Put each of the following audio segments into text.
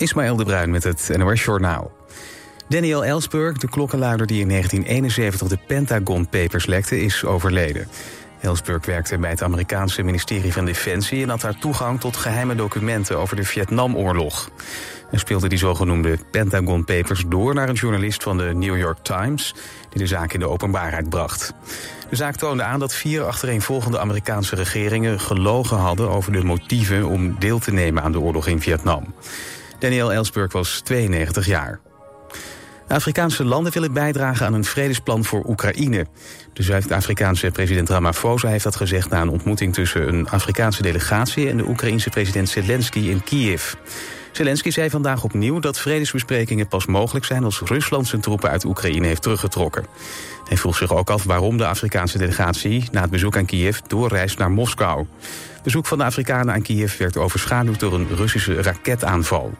Ismaël de Bruin met het NOS Journaal. Daniel Ellsberg, de klokkenluider die in 1971 de Pentagon Papers lekte, is overleden. Ellsberg werkte bij het Amerikaanse ministerie van Defensie... en had daar toegang tot geheime documenten over de Vietnamoorlog. Hij speelde die zogenoemde Pentagon Papers door naar een journalist van de New York Times... die de zaak in de openbaarheid bracht. De zaak toonde aan dat vier achtereenvolgende Amerikaanse regeringen... gelogen hadden over de motieven om deel te nemen aan de oorlog in Vietnam. Daniel Ellsberg was 92 jaar. Afrikaanse landen willen bijdragen aan een vredesplan voor Oekraïne. De Zuid-Afrikaanse president Ramaphosa heeft dat gezegd... na een ontmoeting tussen een Afrikaanse delegatie... en de Oekraïense president Zelensky in Kiev. Zelensky zei vandaag opnieuw dat vredesbesprekingen pas mogelijk zijn... als Rusland zijn troepen uit Oekraïne heeft teruggetrokken. Hij vroeg zich ook af waarom de Afrikaanse delegatie... na het bezoek aan Kiev doorreist naar Moskou. Bezoek van de Afrikanen aan Kiev werd overschaduwd door een Russische raketaanval.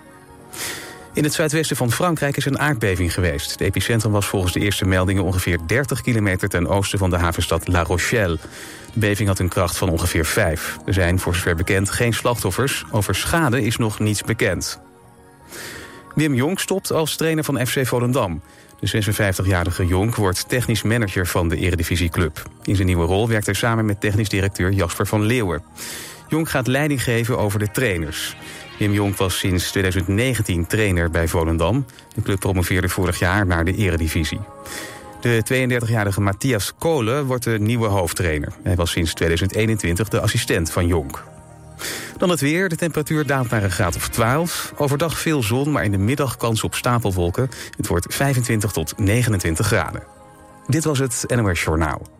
In het zuidwesten van Frankrijk is een aardbeving geweest. Het epicentrum was volgens de eerste meldingen ongeveer 30 kilometer ten oosten van de havenstad La Rochelle. De beving had een kracht van ongeveer 5. Er zijn voor zover bekend geen slachtoffers. Over schade is nog niets bekend. Wim Jonk stopt als trainer van FC Volendam. De 56-jarige Jonk wordt technisch manager van de Eredivisieclub. In zijn nieuwe rol werkt hij samen met technisch directeur Jasper van Leeuwen. Jonk gaat leiding geven over de trainers. Wim Jonk was sinds 2019 trainer bij Volendam. De club promoveerde vorig jaar naar de eredivisie. De 32-jarige Matthias Kolen wordt de nieuwe hoofdtrainer. Hij was sinds 2021 de assistent van Jonk. Dan het weer. De temperatuur daalt naar een graad of 12. Overdag veel zon, maar in de middag kans op stapelwolken. Het wordt 25 tot 29 graden. Dit was het NOS Journaal.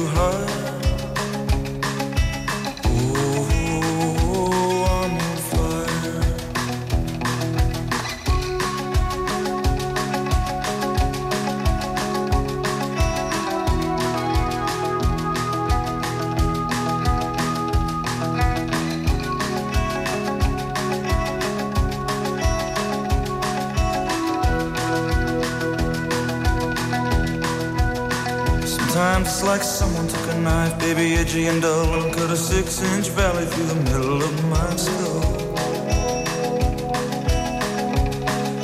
edgy and dull, and cut a six-inch valley through the middle of my skull.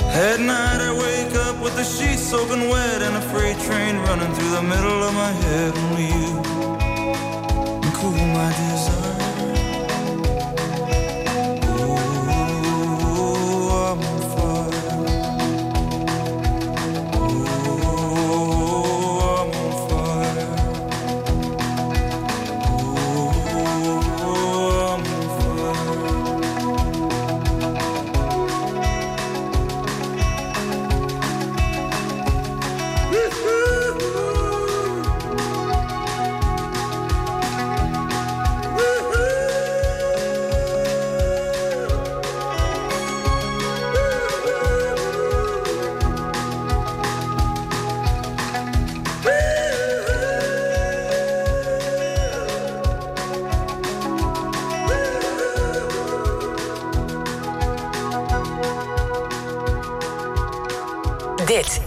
At night I wake up with the sheets soaking wet and a freight train running through the middle of my head. Only you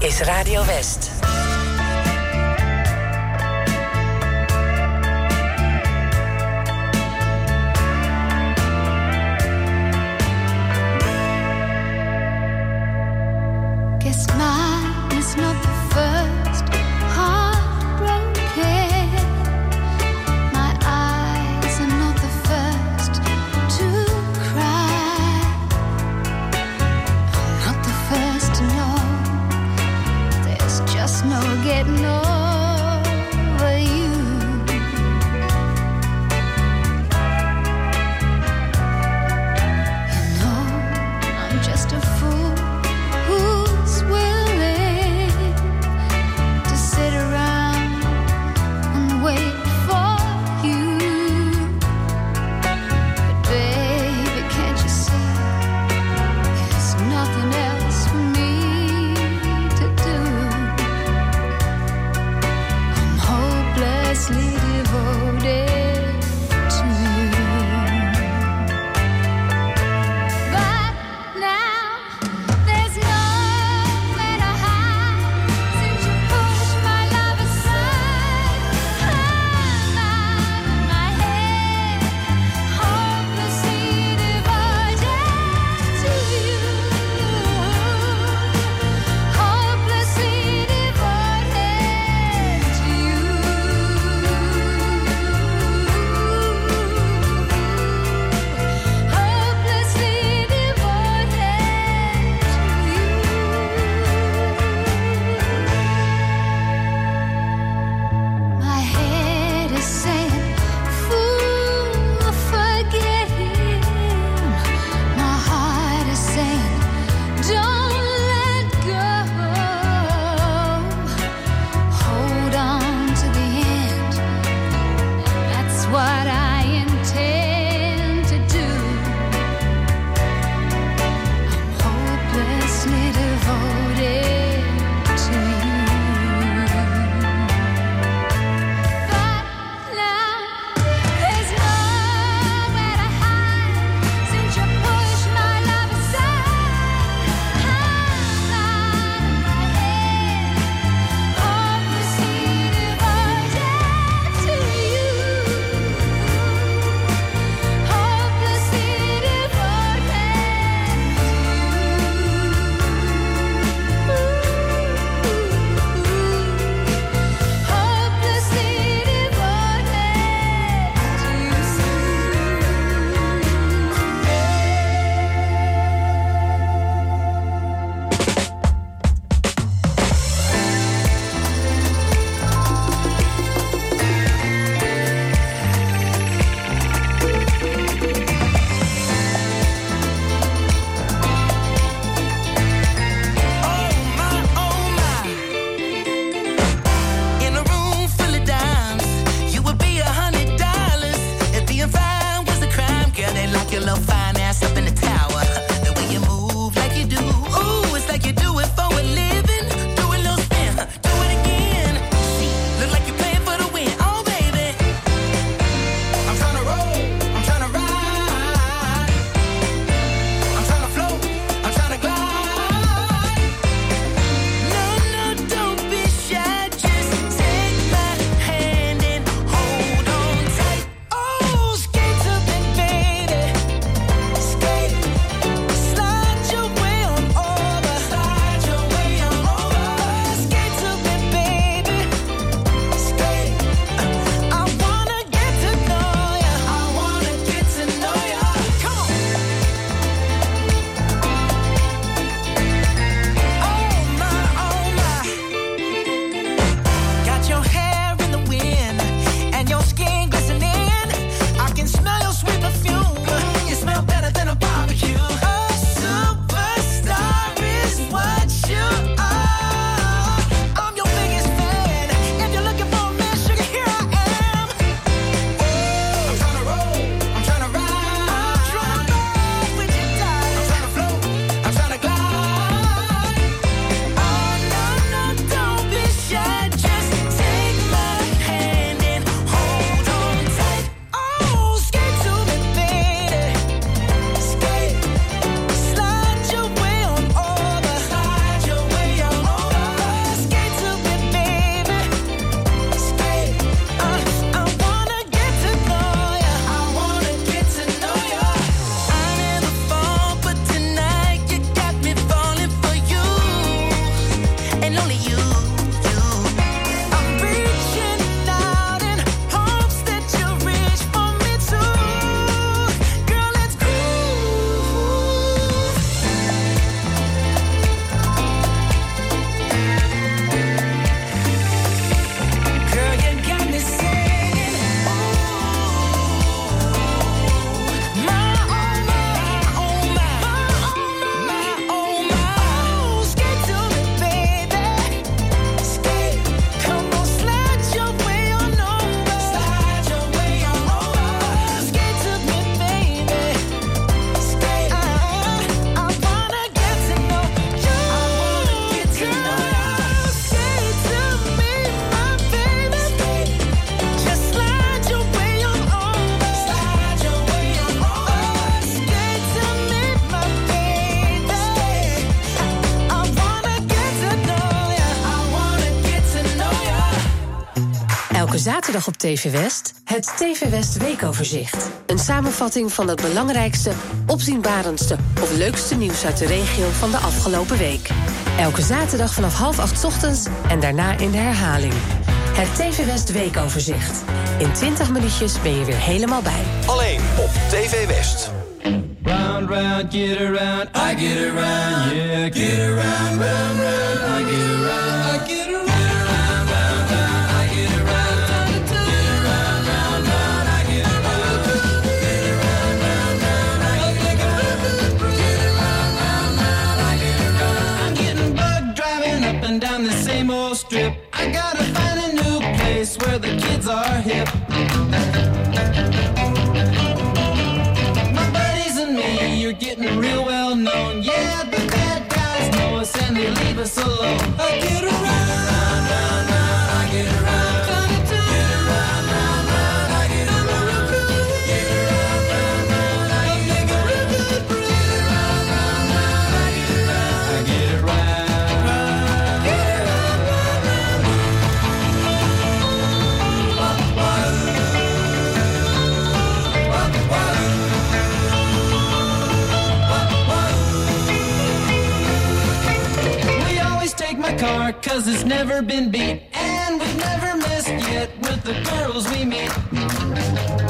is Radio West. Zaterdag op TV West het TV West Weekoverzicht. Een samenvatting van het belangrijkste, opzienbarendste of leukste nieuws uit de regio van de afgelopen week. Elke zaterdag vanaf half acht ochtends en daarna in de herhaling. Het TV West Weekoverzicht. In 20 minuutjes ben je weer helemaal bij. Alleen op TV West. Round, round, get around, I get around, yeah, get around, round, round, I get around, and they leave us alone. I cause it's never been beat. And we've never missed yet with the girls we meet.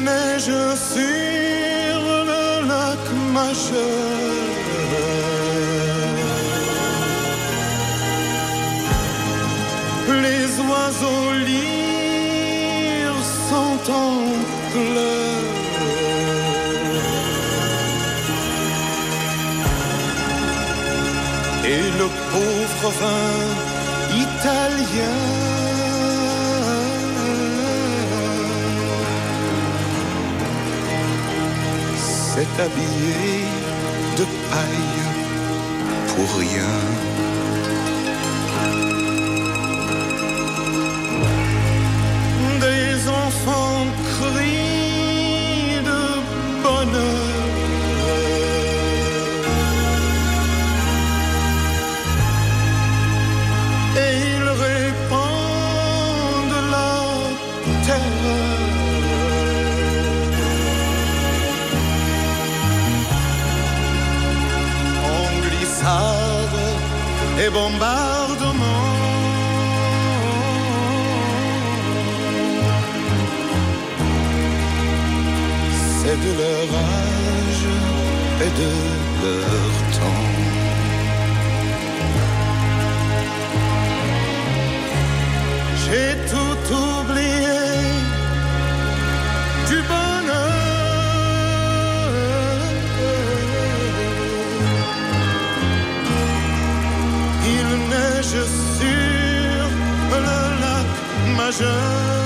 neige sur le lac Macheur. Les oiseaux lirent sont en pleurs. Et le pauvre vin italien s'est habillé de paille pour rien. les bombardements. C'est de leur âge et de leur temps. J'ai tout je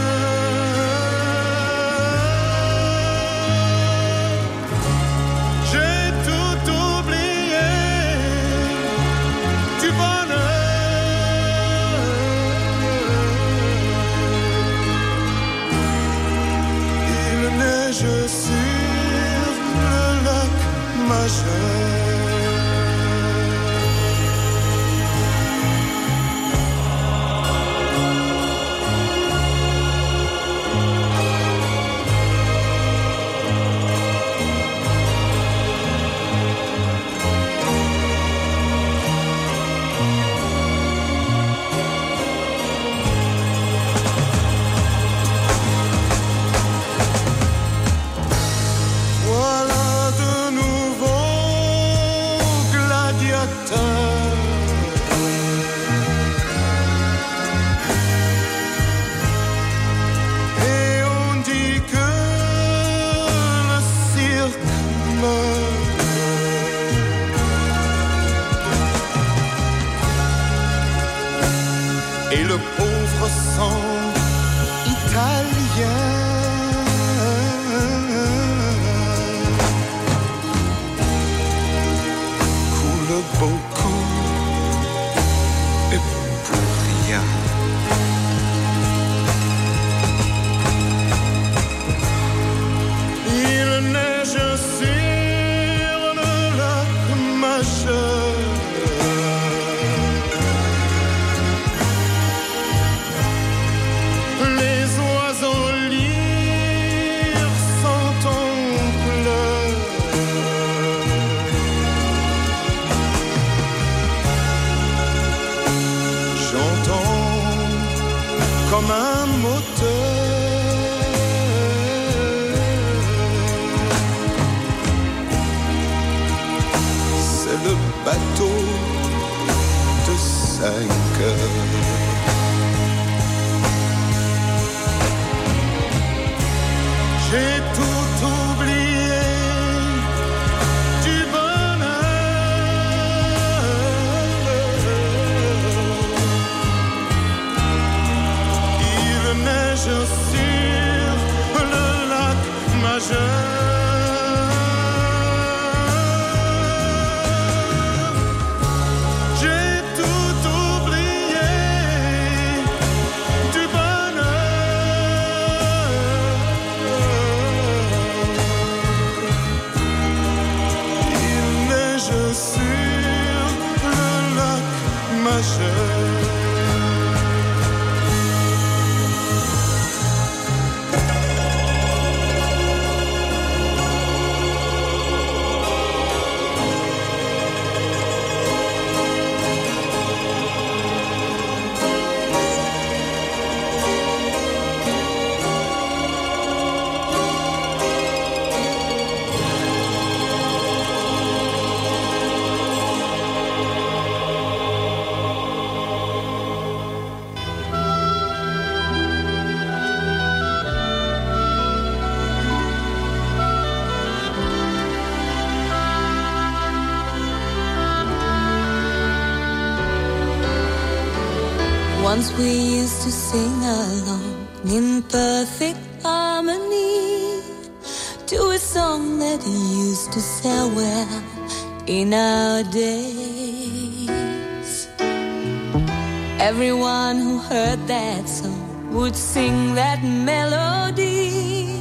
Everyone who heard that song would sing that melody.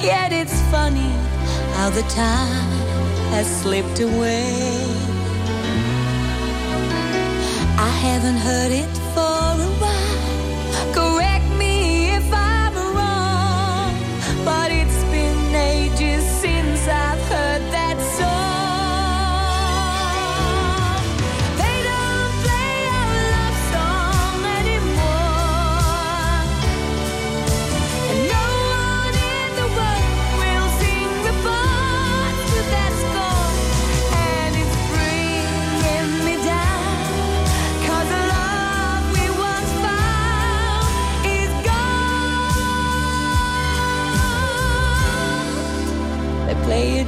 Yet it's funny how the time has slipped away. I haven't heard it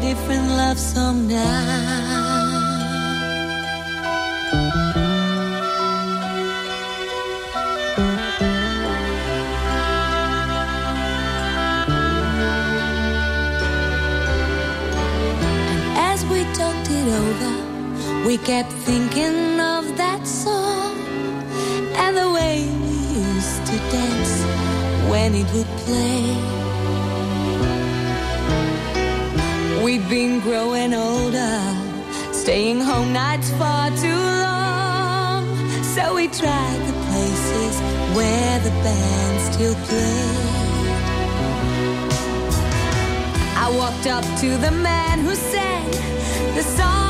different love song now. talked it over. We kept thinking of that song and the way we used to dance when it would play. We've been growing older, staying home nights far too long. So we tried the places where the band still played. I walked up to the man who sang the song.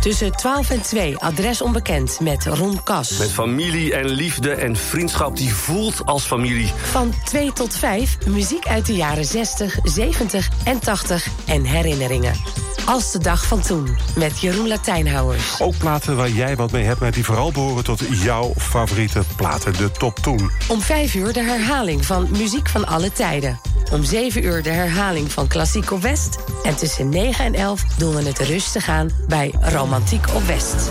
Tussen 12 en 2 adres onbekend met Ron Kas. Met familie en liefde en vriendschap die voelt als familie. Van 2 tot 5 muziek uit de jaren 60, 70 en 80 en herinneringen. Als de dag van toen met Jeroen Latijnhouwers. Ook platen waar jij wat mee hebt, maar die vooral behoren tot jouw favoriete platen, de top 10. Om 5 uur de herhaling van Muziek van alle tijden. Om 7 uur de herhaling van Klassiek West. En tussen 9 en 11 doen we het rustig aan bij Romantiek op West.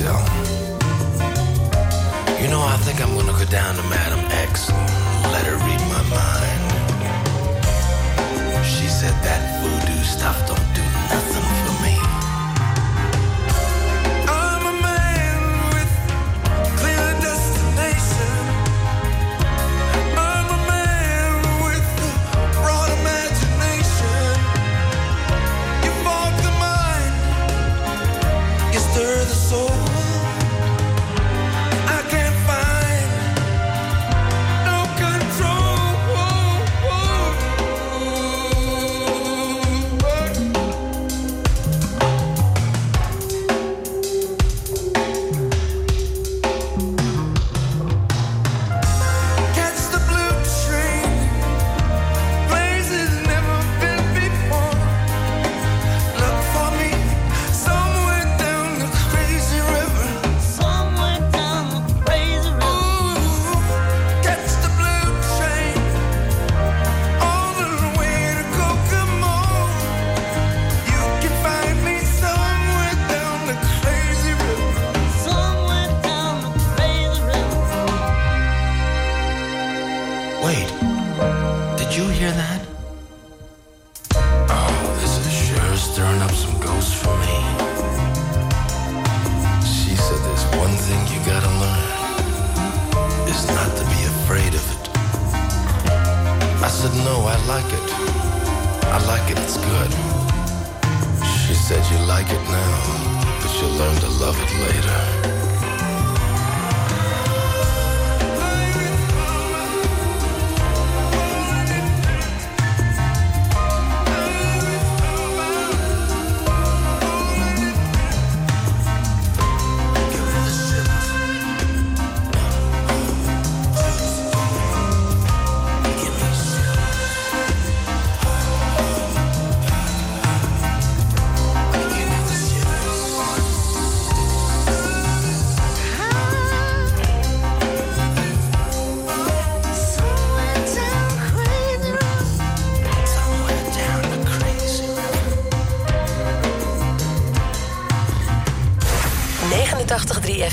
still. You know, I think I'm gonna go down to Madam X and let her read my mind. She said that voodoo stuff don't do nothing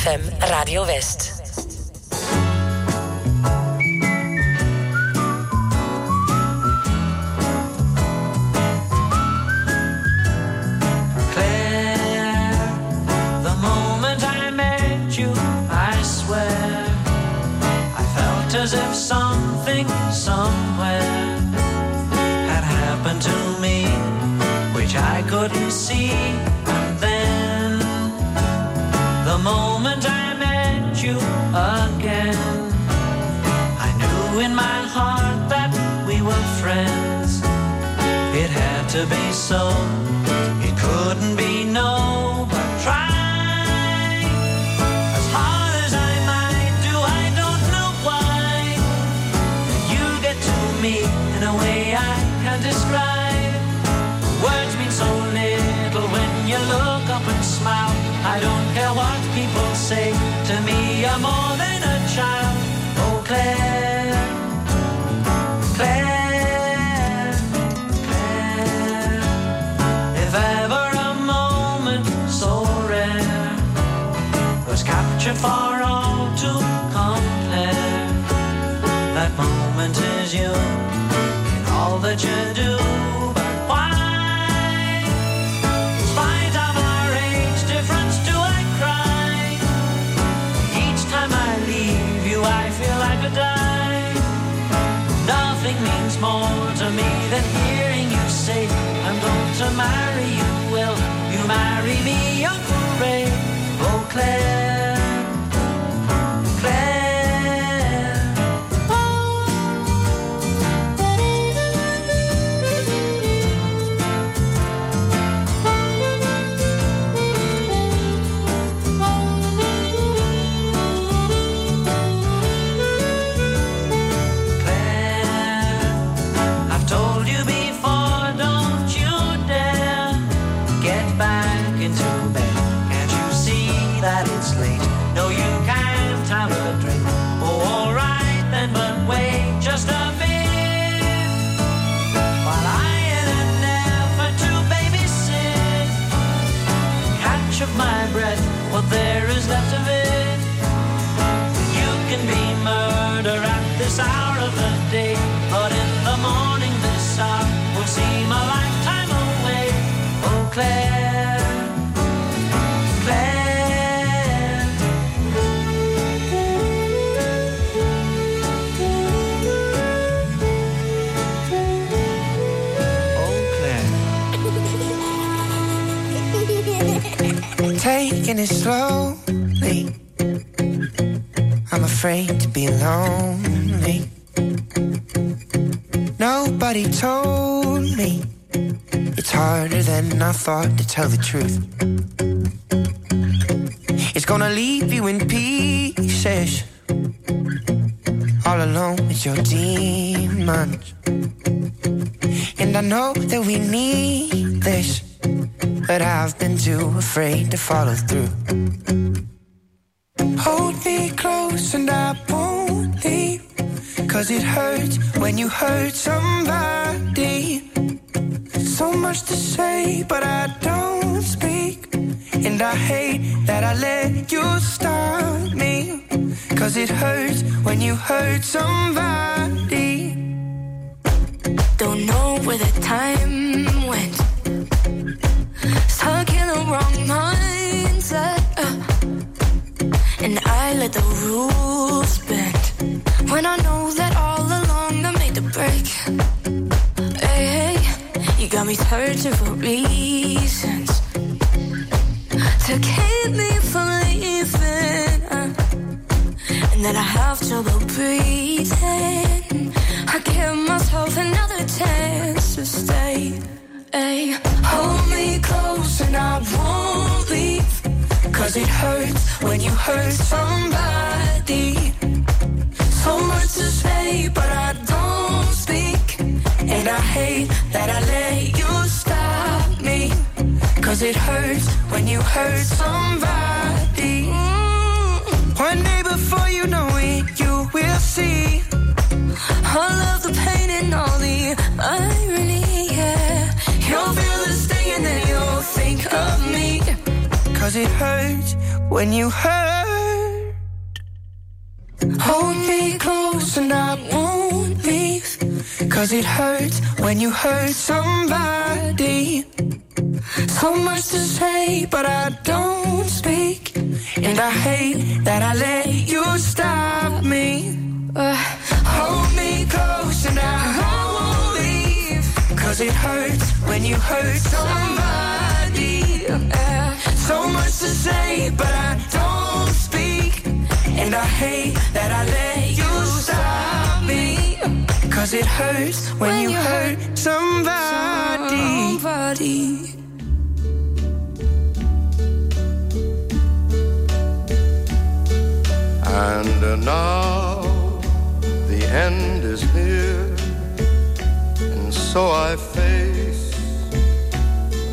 Radio West. Captured for all to compare, that moment is you in all that you do. But why, our age difference, do I cry? Each time I leave you, I feel I die. Nothing means more to me than hearing you say, I'm going to marry you. Will you marry me? Oh, Clair, Clair. Slowly. I'm afraid to be lonely. Nobody told me it's harder than I thought to tell the truth. It's gonna leave you in pieces, all alone with your demons. And I know that we need this, but I've been too afraid to follow through. Hold me close and I won't leave. Cause it hurts when you hurt somebody. So much to say, but I don't speak. And I hate that I let you stop me. Cause it hurts when you hurt somebody. Don't know where the time went. In the wrong mindset. uh. And I let the rules bend. When I know that all along I made the break. Hey, hey, you got me searching for reasons to keep me from leaving. uh. And then I have trouble breathing. I give myself another chance to stay. Hey, hold me close and I won't leave. Cause it hurts when you hurt somebody. So much to say, but I don't speak. And I hate that I let you stop me. Cause it hurts when you hurt somebody. One day before you know it, you will see. All of the pain and all the irony, think of me. Cause it hurts when you hurt. Hold me close and I won't leave. Cause it hurts when you hurt somebody. So much to say, but I don't speak. And I hate that I let you stop me. Uh, hold me close and I won't leave. Cause it hurts when you hurt somebody. So much to say, but I don't speak. And I hate that I let you stop me. Cause it hurts when, you hurt somebody. somebody. And uh, now the end is near, and so I face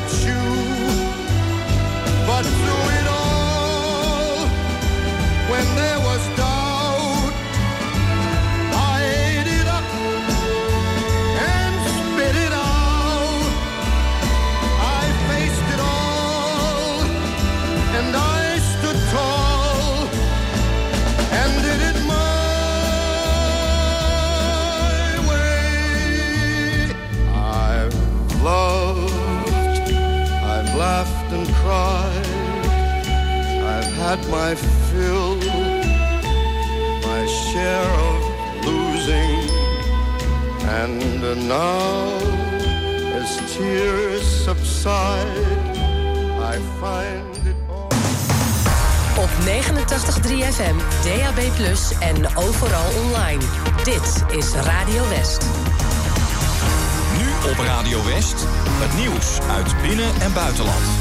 could chew. But through it all, when there was doubt, had my fill, my share of losing, and now as tears subside, I find it Op 89.3 FM, DAB+, en overal online. Dit is Radio West. Nu op Radio West, het nieuws uit binnen- en buitenland.